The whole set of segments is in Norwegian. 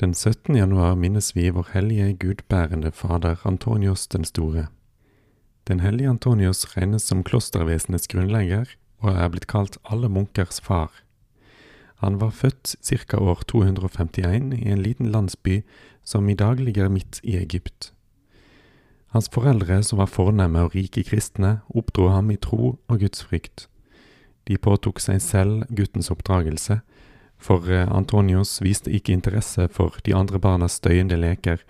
Den 17. januar minnes vi vår hellige gudbærende fader Antonios den store. Den hellige Antonios regnes som klostervesenets grunnlegger og er blitt kalt alle munkers far. Han var født ca. år 251 i en liten landsby som i dag ligger midt i Egypt. Hans foreldre, som var fornemme og rike kristne, oppdro ham i tro og gudsfrykt. De påtok seg selv guttens oppdragelse, for eh, Antonios viste ikke interesse for de andre barnas støyende leker,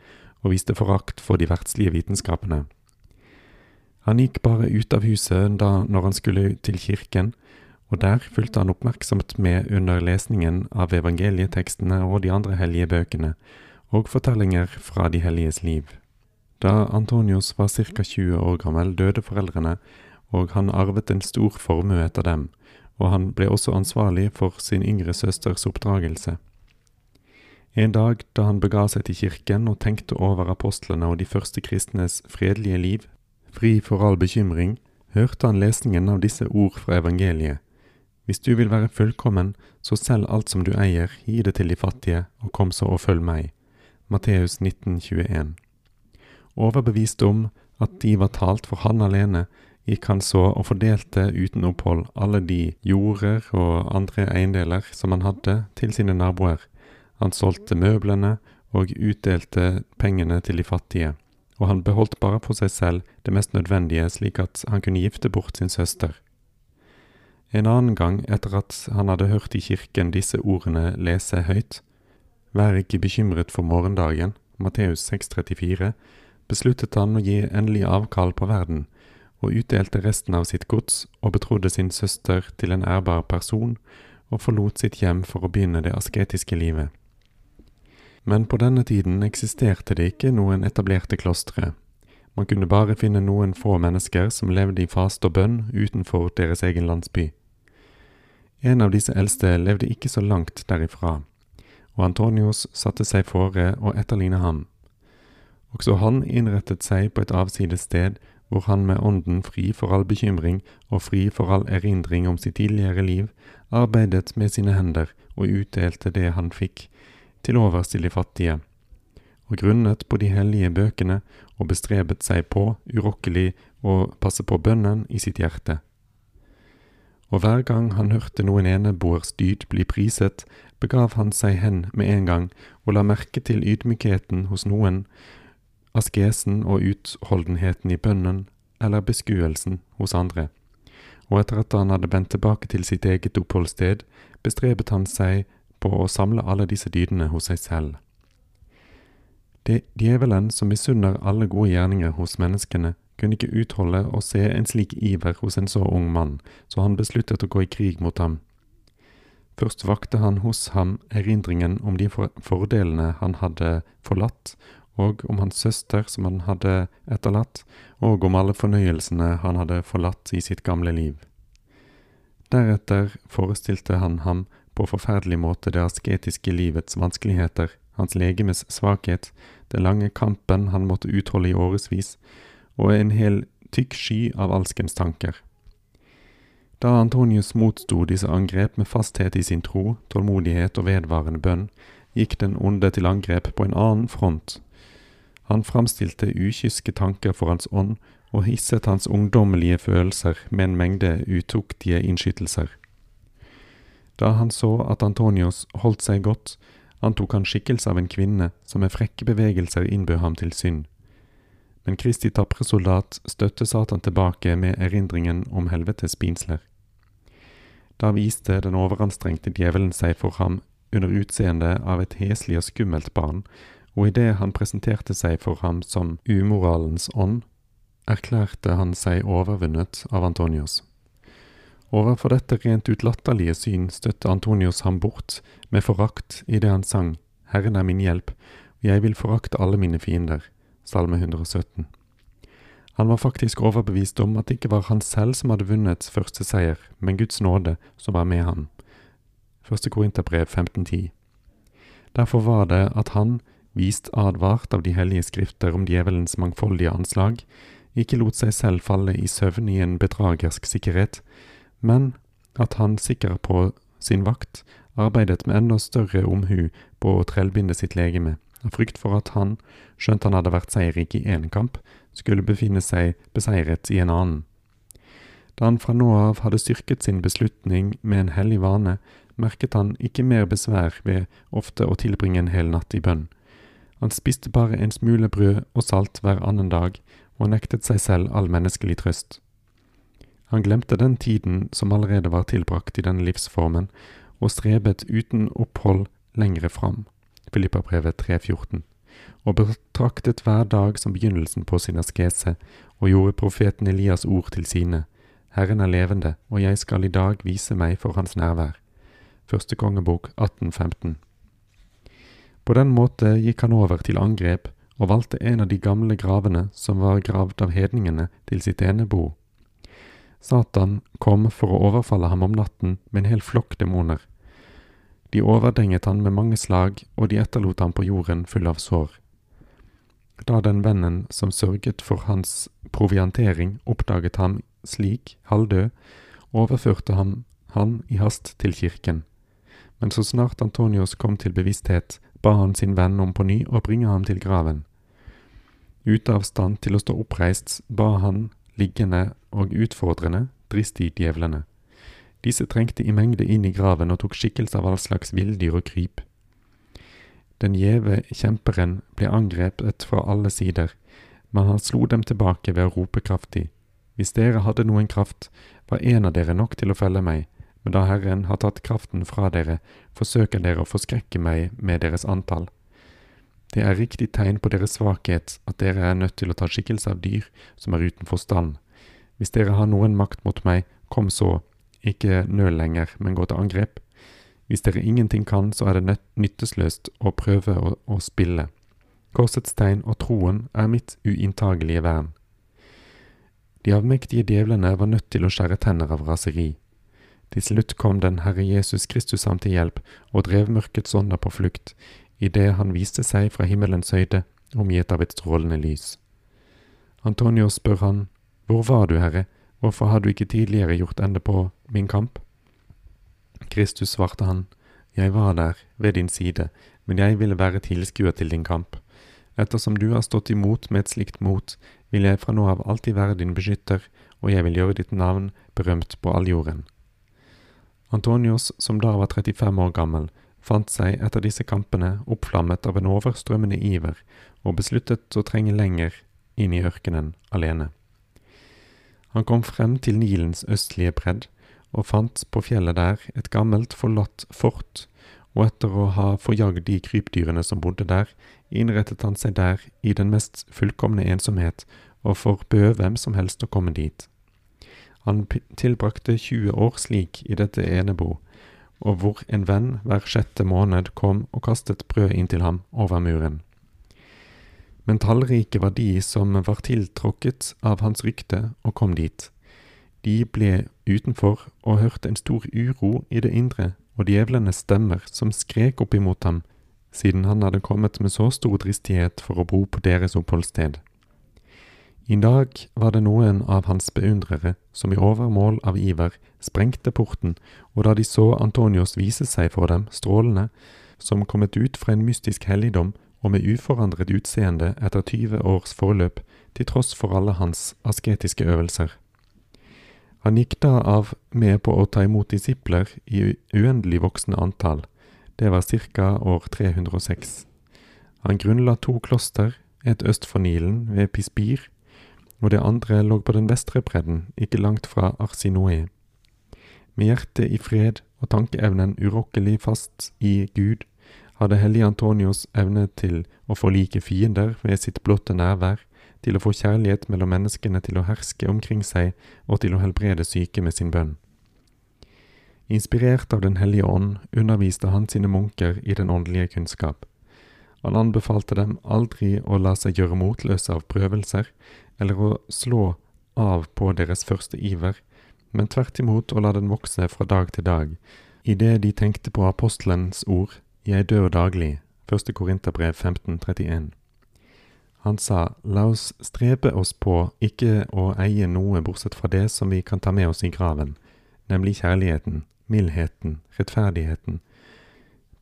og viste forakt for de verdslige vitenskapene. Han gikk bare ut av huset da når han skulle til kirken, og der fulgte han oppmerksomt med under lesningen av evangelietekstene og de andre hellige bøkene, og fortellinger fra de helliges liv. Da Antonios var ca. 20 år gammel, døde foreldrene, og han arvet en stor formue etter dem, og han ble også ansvarlig for sin yngre søsters oppdragelse. En dag da han bega seg til kirken og tenkte over apostlene og de første kristnes fredelige liv, fri for all bekymring, hørte han lesningen av disse ord fra evangeliet. Hvis du vil være fullkommen, så selg alt som du eier, gi det til de fattige, og kom så og følg meg. Matteus 1921. Overbevist om at de var talt for han alene, gikk han så og fordelte uten opphold alle de jorder og andre eiendeler som han hadde, til sine naboer. Han solgte møblene og utdelte pengene til de fattige, og han beholdt bare for seg selv det mest nødvendige, slik at han kunne gifte bort sin søster. En annen gang, etter at han hadde hørt i kirken disse ordene lese høyt, Vær ikke bekymret for morgendagen, Matteus 6,34, besluttet han å gi endelig avkall på verden, og utdelte resten av sitt gods og betrodde sin søster til en ærbar person, og forlot sitt hjem for å begynne det asketiske livet. Men på denne tiden eksisterte det ikke noen etablerte klostre. Man kunne bare finne noen få mennesker som levde i faste og bønn utenfor deres egen landsby. En av disse eldste levde ikke så langt derifra, og Antonios satte seg fore å etterligne ham. Også han innrettet seg på et avsides sted hvor han med ånden fri for all bekymring og fri for all erindring om sitt tidligere liv, arbeidet med sine hender og utdelte det han fikk, til overs til de fattige, og grunnet på de hellige bøkene og bestrebet seg på, urokkelig, å passe på bønnen i sitt hjerte. Og hver gang han hørte noen eneboers dyd bli priset, begav han seg hen med en gang og la merke til ydmykheten hos noen, askesen og utholdenheten i bønnen eller beskuelsen hos andre, og etter at han hadde vendt tilbake til sitt eget oppholdssted, bestrebet han seg på å samle alle disse dydene hos seg selv. Det djevelen som misunner alle gode gjerninger hos menneskene, kunne ikke utholde å se en slik iver hos en så ung mann, så han besluttet å gå i krig mot ham. Først vakte han hos ham erindringen om de fordelene han hadde forlatt, og om hans søster som han hadde etterlatt, og om alle fornøyelsene han hadde forlatt i sitt gamle liv. Deretter forestilte han ham på forferdelig måte det asketiske livets vanskeligheter, hans legemes svakhet, den lange kampen han måtte utholde i årevis, og en hel tykk sky av alskens tanker. Da Antonius motsto disse angrep med fasthet i sin tro, tålmodighet og vedvarende bønn, gikk den onde til angrep på en annen front, han framstilte ukyske tanker for hans ånd og hisset hans ungdommelige følelser med en mengde utuktige innskytelser. Da han så at Antonios holdt seg godt, antok han skikkelse av en kvinne som med frekke bevegelser innbød ham til synd. Men Kristi tapre soldat støtte Satan tilbake med erindringen om helvetes pinsler. Da viste den overanstrengte djevelen seg for ham under utseendet av et heslig og skummelt barn, og idet han presenterte seg for ham som umoralens ånd, erklærte han seg overvunnet av Antonios. Overfor dette rent ut latterlige syn støtte Antonios ham bort med forakt idet han sang Herren er min hjelp, og jeg vil forakte alle mine fiender. Salme 117. Han var faktisk overbevist om at det ikke var han selv som hadde vunnet første seier, men Guds nåde som var med ham. Første Korinterbrev 1510. Derfor var det at han, vist advart av de hellige skrifter om djevelens mangfoldige anslag, ikke lot seg selv falle i søvn i en bedragersk sikkerhet, men at han sikker på sin vakt arbeidet med enda større omhu på å trellbinde sitt legeme, av frykt for at han, skjønt han hadde vært seierrik i én kamp, skulle befinne seg beseiret i en annen. Da han fra nå av hadde styrket sin beslutning med en hellig vane, merket han ikke mer besvær ved ofte å tilbringe en hel natt i bønn. Han spiste bare en smule brød og salt hver annen dag, og nektet seg selv all menneskelig trøst. Han glemte den tiden som allerede var tilbrakt i denne livsformen, og strebet uten opphold lengre fram, Filippabrevet 3.14, og betraktet hver dag som begynnelsen på sin askese, og gjorde profeten Elias ord til sine, Herren er levende, og jeg skal i dag vise meg for hans nærvær. Første kongebok 1815. På den måte gikk han over til angrep og valgte en av de gamle gravene som var gravd av hedningene, til sitt enebo. Satan kom for å overfalle ham om natten med en hel flokk demoner. De overdenget han med mange slag, og de etterlot ham på jorden full av sår. Da den vennen som sørget for hans proviantering, oppdaget ham slik, halvdød, overførte han han i hast til kirken. Men så snart Antonios kom til bevissthet, ba han sin venn om på ny å bringe ham til graven. Ute av stand til å stå oppreist ba han liggende og utfordrende, dristig djevlene. Disse trengte i mengde inn i graven og tok skikkelse av all slags villdyr og kryp. Den gjeve kjemperen ble angrepet fra alle sider, men han slo dem tilbake ved å rope kraftig. Hvis dere hadde noen kraft, var en av dere nok til å felle meg, men da Herren har tatt kraften fra dere, forsøker dere å forskrekke meg med deres antall. Det er riktig tegn på deres svakhet at dere er nødt til å ta skikkelse av dyr som er utenfor stand. Hvis dere har noen makt mot meg, kom så, ikke nøl lenger, men gå til angrep. Hvis dere ingenting kan, så er det nyttesløst å prøve å, å spille. Korsets tegn og troen er mitt uinntagelige vern. De avmektige djevlene var nødt til å skjære tenner av raseri. Til slutt kom den Herre Jesus Kristus ham til hjelp og drev mørkets ånder på flukt, idet han viste seg fra himmelens høyde, omgitt av et strålende lys. Antonios spør han, Hvor var du, Herre, hvorfor har du ikke tidligere gjort ende på min kamp? Kristus svarte han, Jeg var der, ved din side, men jeg ville være tilskuer til din kamp. Ettersom du har stått imot med et slikt mot, vil jeg fra nå av alltid være din beskytter, og jeg vil gjøre ditt navn berømt på all jorden. Antonios, som da var 35 år gammel, fant seg etter disse kampene oppflammet av en overstrømmende iver, og besluttet å trenge lenger inn i ørkenen alene. Han kom frem til Nilens østlige bredd, og fant på fjellet der et gammelt, forlatt fort, og etter å ha forjagd de krypdyrene som bodde der, innrettet han seg der i den mest fullkomne ensomhet, og forbød hvem som helst å komme dit. Han tilbrakte 20 år slik i dette enebo, og hvor en venn hver sjette måned kom og kastet brød inn til ham over muren. Men tallrike var de som var tiltråkket av hans rykte og kom dit. De ble utenfor og hørte en stor uro i det indre og djevlenes stemmer som skrek opp imot ham, siden han hadde kommet med så stor dristighet for å bo på deres oppholdssted. I dag var det noen av hans beundrere som i overmål av iver sprengte porten, og da de så Antonios vise seg for dem, strålende, som kommet ut fra en mystisk helligdom og med uforandret utseende etter tyve års forløp, til tross for alle hans asketiske øvelser. Han gikk da av med på å ta imot disipler i uendelig voksende antall, det var ca. år 306. Han grunnla to kloster, et øst for Nilen, ved Pispir, og det andre lå på den vestre bredden, ikke langt fra Arsinoe. Med hjertet i fred og tankeevnen urokkelig fast i Gud, hadde hellige Antonios evne til å forlike fiender ved sitt blotte nærvær, til å få kjærlighet mellom menneskene til å herske omkring seg og til å helbrede syke med sin bønn. Inspirert av Den hellige ånd underviste han sine munker i den åndelige kunnskap. Han anbefalte dem aldri å la seg gjøre motløse av prøvelser, eller å slå av på deres første iver, men tvert imot å la den vokse fra dag til dag, idet de tenkte på apostelens ord, jeg dør daglig, 1. Korinterbrev 1531. Han sa, la oss strebe oss på ikke å eie noe bortsett fra det som vi kan ta med oss i graven, nemlig kjærligheten, mildheten, rettferdigheten.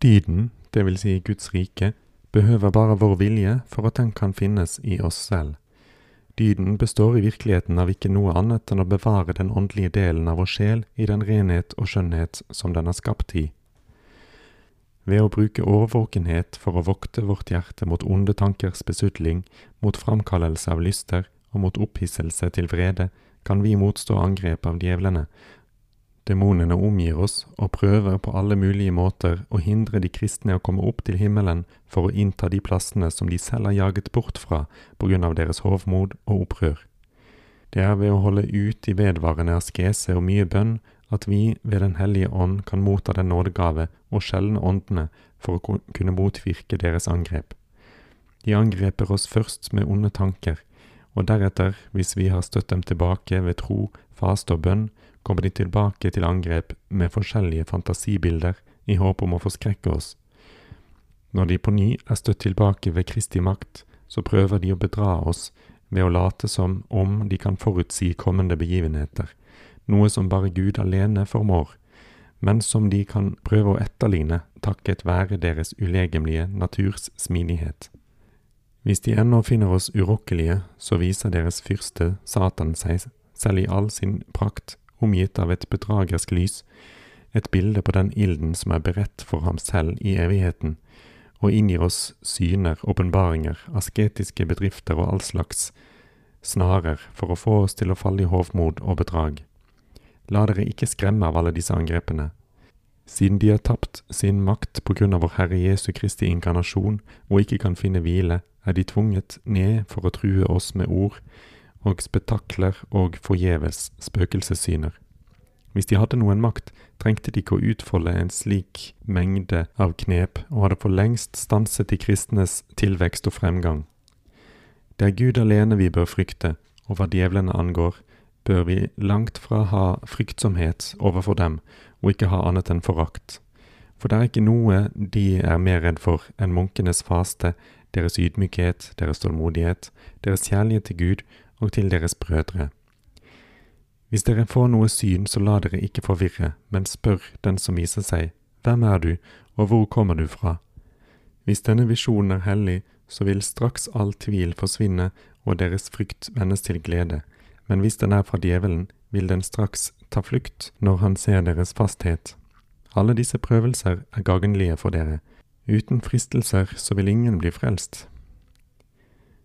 Dyden, det vil si Guds rike, behøver bare vår vilje for at den kan finnes i oss selv. Dyden består i virkeligheten av ikke noe annet enn å bevare den åndelige delen av vår sjel i den renhet og skjønnhet som den er skapt i. Ved å bruke årvåkenhet for å vokte vårt hjerte mot onde tankers besudling, mot framkallelse av lyster og mot opphisselse til vrede, kan vi motstå angrep av djevlene. Demonene omgir oss og prøver på alle mulige måter å hindre de kristne å komme opp til himmelen for å innta de plassene som de selv har jaget bort fra på grunn av deres hovmod og opprør. Det er ved å holde ut i vedvarende askese og mye bønn at vi ved Den hellige ånd kan motta den nådegave og skjelne åndene for å kunne motvirke deres angrep. De angreper oss først med onde tanker, og deretter, hvis vi har støtt dem tilbake ved tro, faste og bønn, kommer de tilbake til angrep med forskjellige fantasibilder i håp om å forskrekke oss. Når de på ny er støtt tilbake ved Kristi makt, så prøver de å bedra oss ved å late som om de kan forutsi kommende begivenheter, noe som bare Gud alene formår, men som de kan prøve å etterligne takket være deres ulegemlige naturs smidighet. Hvis de ennå finner oss urokkelige, så viser deres fyrste, Satan, seg selv i all sin prakt omgitt av et bedragersk lys, et bilde på den ilden som er beredt for ham selv i evigheten, og inngir oss syner, åpenbaringer, asketiske bedrifter og all slags snarer for å få oss til å falle i hovmod og bedrag. La dere ikke skremme av alle disse angrepene. Siden de har tapt sin makt på grunn av vår Herre Jesu Kristi inkarnasjon og ikke kan finne hvile, er de tvunget ned for å true oss med ord, og spetakler og forgjeves spøkelsessyner. Hvis de hadde noen makt, trengte de ikke å utfolde en slik mengde av knep, og hadde for lengst stanset de kristnes tilvekst og fremgang. Det er Gud alene vi bør frykte, og hva djevlene angår, bør vi langt fra ha fryktsomhet overfor dem, og ikke ha annet enn forakt. For det er ikke noe de er mer redd for enn munkenes faste, deres ydmykhet, deres tålmodighet, deres kjærlighet til Gud og til deres brødre. Hvis dere får noe syn, så la dere ikke forvirre, men spør den som viser seg, hvem er du, og hvor kommer du fra? Hvis denne visjonen er hellig, så vil straks all tvil forsvinne og deres frykt vendes til glede, men hvis den er fra djevelen, vil den straks ta flukt når han ser deres fasthet. Alle disse prøvelser er gagnlige for dere. Uten fristelser så vil ingen bli frelst.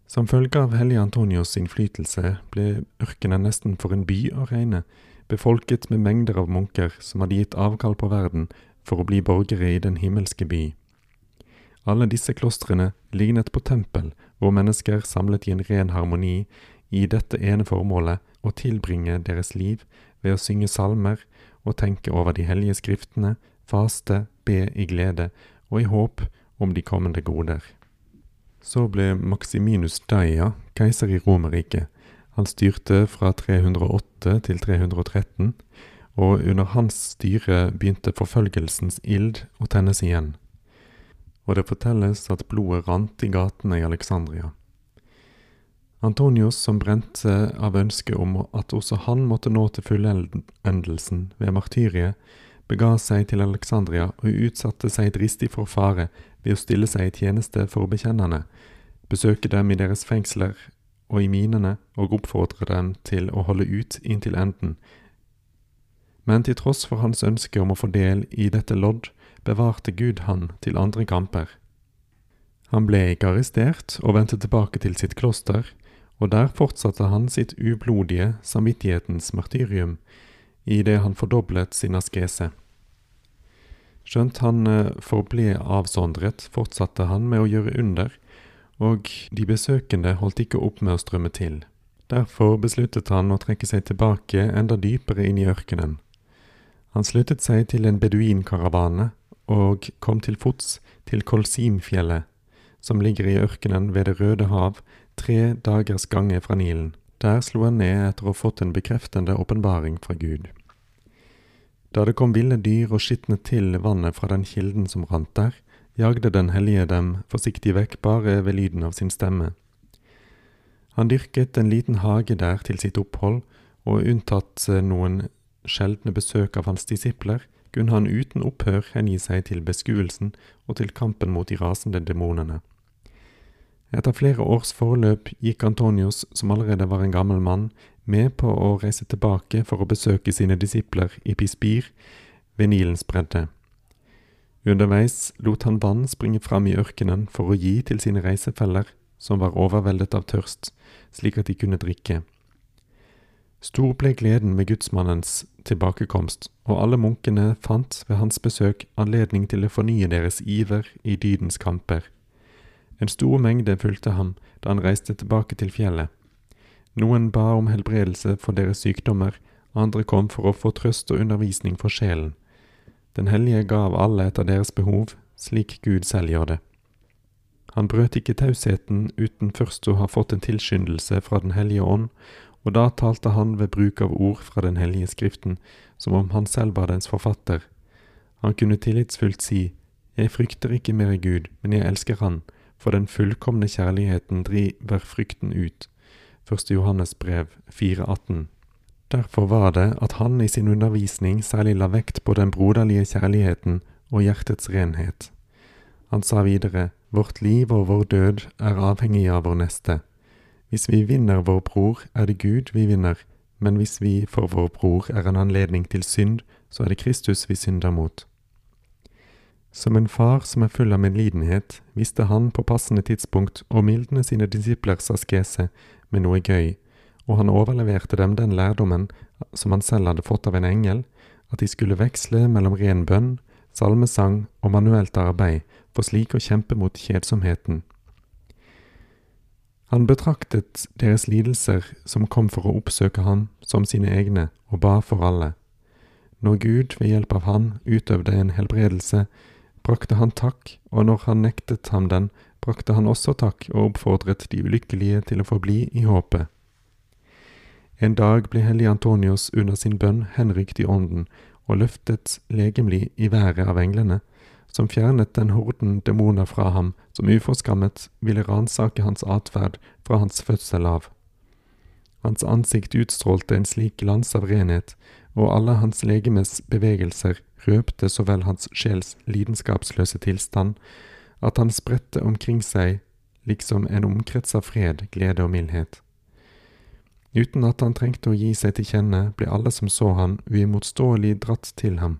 Som følge av hellige Antonios innflytelse ble ørkenen nesten for en by å regne, befolket med mengder av munker som hadde gitt avkall på verden for å bli borgere i den himmelske by. Alle disse klostrene lignet på tempel, hvor mennesker samlet i en ren harmoni i dette ene formålet å tilbringe deres liv ved å synge salmer og tenke over de hellige skriftene, faste, be i glede og i håp om de kommende goder. Så ble Maximinus Daia keiser i Romerriket. Han styrte fra 308 til 313, og under hans styre begynte forfølgelsens ild å tennes igjen. Og det fortelles at blodet rant i gatene i Alexandria. Antonius, som brente av ønske om at også han måtte nå til fullendelsen ved martyriet, bega seg til Alexandria og utsatte seg dristig for fare ved å stille seg i tjeneste for bekjennerne, besøke dem i deres fengsler og i minene og oppfordre dem til å holde ut inntil enden. Men til tross for hans ønske om å få del i dette lodd, bevarte Gud han til andre kamper. Han ble ikke arrestert og vendte tilbake til sitt kloster, og der fortsatte han sitt ublodige samvittighetens martyrium, i det han fordoblet sin askese. Skjønt han eh, forble avsondret, fortsatte han med å gjøre under, og de besøkende holdt ikke opp med å strømme til. Derfor besluttet han å trekke seg tilbake enda dypere inn i ørkenen. Han sluttet seg til en beduinkaravane og kom til fots til Kolsimfjellet, som ligger i ørkenen ved Det røde hav, tre dagers gange fra Nilen. Der slo han ned etter å ha fått en bekreftende åpenbaring fra Gud. Da det kom ville dyr og skitnet til vannet fra den kilden som rant der, jagde Den hellige dem forsiktig vekk bare ved lyden av sin stemme. Han dyrket en liten hage der til sitt opphold, og unntatt noen sjeldne besøk av hans disipler, kunne han uten opphør hengi seg til beskuelsen og til kampen mot de rasende demonene. Etter flere års forløp gikk Antonius, som allerede var en gammel mann, med på å reise tilbake for å besøke sine disipler i Pispir ved Nilens bredde. Underveis lot han vann springe fram i ørkenen for å gi til sine reisefeller, som var overveldet av tørst, slik at de kunne drikke. Stor ble gleden med gudsmannens tilbakekomst, og alle munkene fant ved hans besøk anledning til å fornye deres iver i dydens kamper. En stor mengde fulgte ham da han reiste tilbake til fjellet. Noen ba om helbredelse for deres sykdommer, andre kom for å få trøst og undervisning for sjelen. Den hellige gav alle etter deres behov, slik Gud selv gjør det. Han brøt ikke tausheten uten først å ha fått en tilskyndelse fra Den hellige ånd, og da talte han ved bruk av ord fra Den hellige skriften, som om han selv var dens forfatter. Han kunne tillitsfullt si, Jeg frykter ikke mer Gud, men jeg elsker Han, for den fullkomne kjærligheten driver frykten ut. 1. Johannes brev 4,18. Derfor var det at han i sin undervisning særlig la vekt på den broderlige kjærligheten og hjertets renhet. Han sa videre, Vårt liv og vår død er avhengig av vår neste. Hvis vi vinner vår bror, er det Gud vi vinner, men hvis vi for vår bror er en anledning til synd, så er det Kristus vi synder mot. Som en far som er full av medlidenhet, visste han på passende tidspunkt å mildne sine disiplers askese med noe gøy, og han overleverte dem den lærdommen som han selv hadde fått av en engel, at de skulle veksle mellom ren bønn, salmesang og manuelt arbeid for slik å kjempe mot kjedsomheten. Han betraktet deres lidelser som kom for å oppsøke ham som sine egne, og ba for alle. Når Gud ved hjelp av han utøvde en helbredelse, brakte han takk, og når han nektet ham den, brakte han også takk og oppfordret de ulykkelige til å forbli i håpet. En dag ble hellig Antonios under sin bønn henrykt i ånden og løftet legemlig i været av englene, som fjernet den horden demoner fra ham som uforskammet ville ransake hans atferd fra hans fødsel av. Hans ansikt utstrålte en slik glans av renhet, og alle hans legemes bevegelser røpte så vel hans sjels lidenskapsløse tilstand, at han spredte omkring seg liksom en omkrets av fred, glede og mildhet. Uten at han trengte å gi seg til kjenne, ble alle som så han, uimotståelig dratt til ham.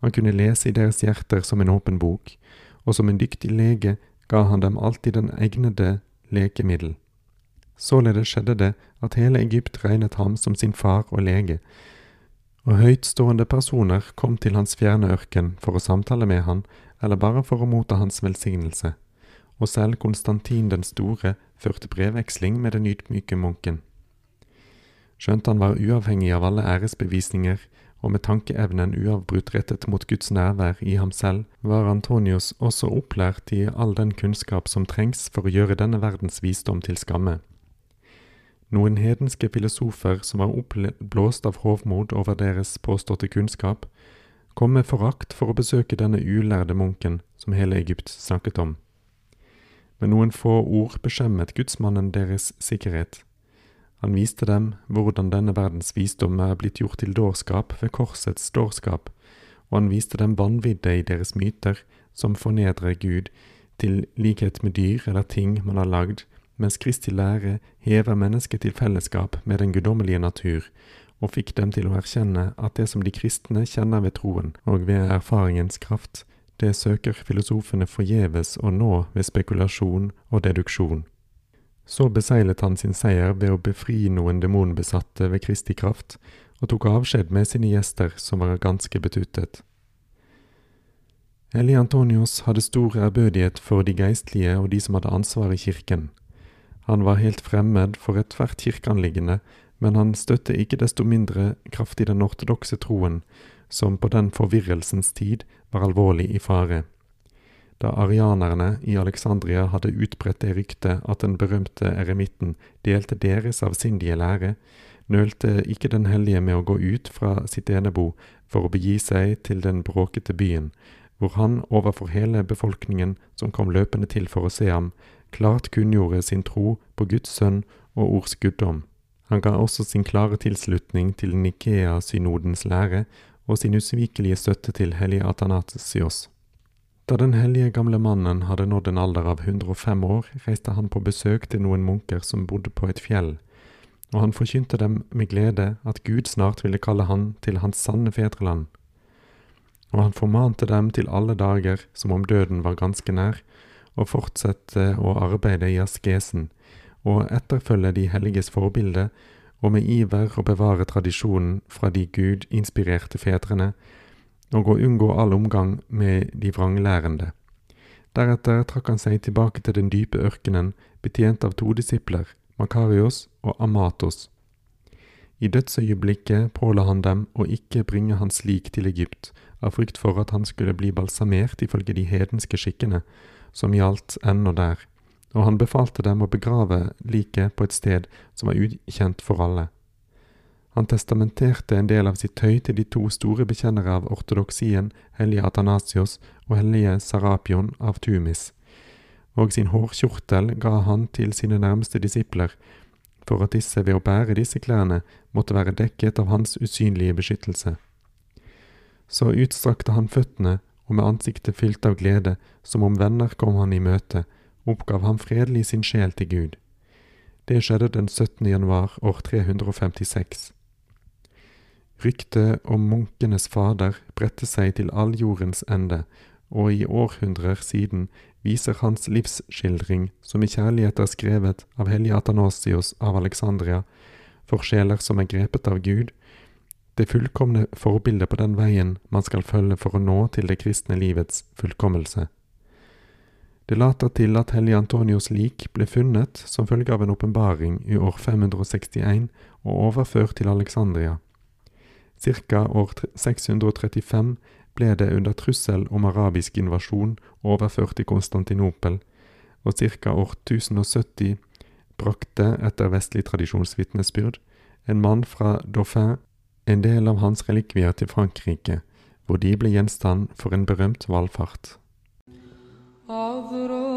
Han kunne lese i deres hjerter som en åpen bok, og som en dyktig lege ga han dem alltid den egnede lekemiddel. Således skjedde det at hele Egypt regnet ham som sin far og lege, og høytstående personer kom til hans fjerne ørken for å samtale med han, eller bare for å motta hans velsignelse, og selv Konstantin den store førte brevveksling med den ydmyke munken. Skjønt han var uavhengig av alle æresbevisninger, og med tankeevnen uavbrutt rettet mot Guds nærvær i ham selv, var Antonius også opplært i all den kunnskap som trengs for å gjøre denne verdens visdom til skamme. Noen hedenske filosofer som var oppblåst av hovmod over deres påståtte kunnskap, kom med forakt for å besøke denne ulærde munken som hele Egypt snakket om. Med noen få ord beskjemmet gudsmannen deres sikkerhet. Han viste dem hvordan denne verdens visdom er blitt gjort til dårskap ved korsets dårskap, og han viste dem vanvidde i deres myter som fornedrer Gud til likhet med dyr eller ting man har lagd, mens Kristi lære hever mennesket til fellesskap med den guddommelige natur, og fikk dem til å erkjenne at det som de kristne kjenner ved troen og ved erfaringens kraft, det søker filosofene forgjeves å nå ved spekulasjon og deduksjon. Så beseilet han sin seier ved å befri noen demonbesatte ved Kristi kraft, og tok avskjed med sine gjester, som var ganske betuttet. Eli Antonios hadde stor ærbødighet for de geistlige og de som hadde ansvar i kirken. Han var helt fremmed for ethvert kirkeanliggende, men han støtte ikke desto mindre kraftig den ortodokse troen, som på den forvirrelsens tid var alvorlig i fare. Da arianerne i Alexandria hadde utbredt det ryktet at den berømte eremitten delte deres avsindige lære, nølte ikke den hellige med å gå ut fra sitt enebo for å begi seg til den bråkete byen, hvor han overfor hele befolkningen som kom løpende til for å se ham, klart kunngjorde sin tro på Guds sønn og ords guddom. Han ga også sin klare tilslutning til Nikea-synodens lære og sin usvikelige støtte til hellige Atanasios. Da den hellige gamle mannen hadde nådd en alder av 105 år, reiste han på besøk til noen munker som bodde på et fjell, og han forkynte dem med glede at Gud snart ville kalle han til hans sanne fedreland. Og han formante dem til alle dager som om døden var ganske nær, og fortsette å arbeide i askesen, og etterfølge de helliges forbilde, og med iver å bevare tradisjonen fra de Gud inspirerte fedrene, og å unngå all omgang med de vranglærende. Deretter trakk han seg tilbake til den dype ørkenen, betjent av to disipler, Makarios og Amatos. I dødsøyeblikket påla han dem å ikke bringe hans lik til Egypt, av frykt for at han skulle bli balsamert ifølge de hedenske skikkene, som gjaldt ennå der, og han befalte dem å begrave liket på et sted som var ukjent for alle. Han testamenterte en del av sitt tøy til de to store bekjennere av ortodoksien, hellige Atanasios og hellige Sarapion av Tumis, og sin hårkjortel ga han til sine nærmeste disipler, for at disse ved å bære disse klærne måtte være dekket av hans usynlige beskyttelse. Så utstrakte han føttene, og med ansiktet fylt av glede, som om venner kom han i møte, oppgav han fredelig sin sjel til Gud. Det skjedde den 17. januar år 356. Ryktet om munkenes fader bredte seg til all jordens ende, og i århundrer siden viser hans livsskildring, som i kjærlighet er skrevet av hellige Atanasios av Alexandria, for sjeler som er grepet av Gud, det fullkomne forbildet på den veien man skal følge for å nå til det kristne livets fullkommelse. Det later til at hellige Antonios lik ble funnet som følge av en åpenbaring i år 561 og overført til Alexandria. Cirka år 635 ble det under trussel om arabisk invasjon overført til Konstantinopel, og ca. år 1070 brakte, etter vestlig tradisjonsvitnesbyrd, en mann fra Dauphin en del av hans relikvier til Frankrike, hvor de ble gjenstand for en berømt valfart. of the road.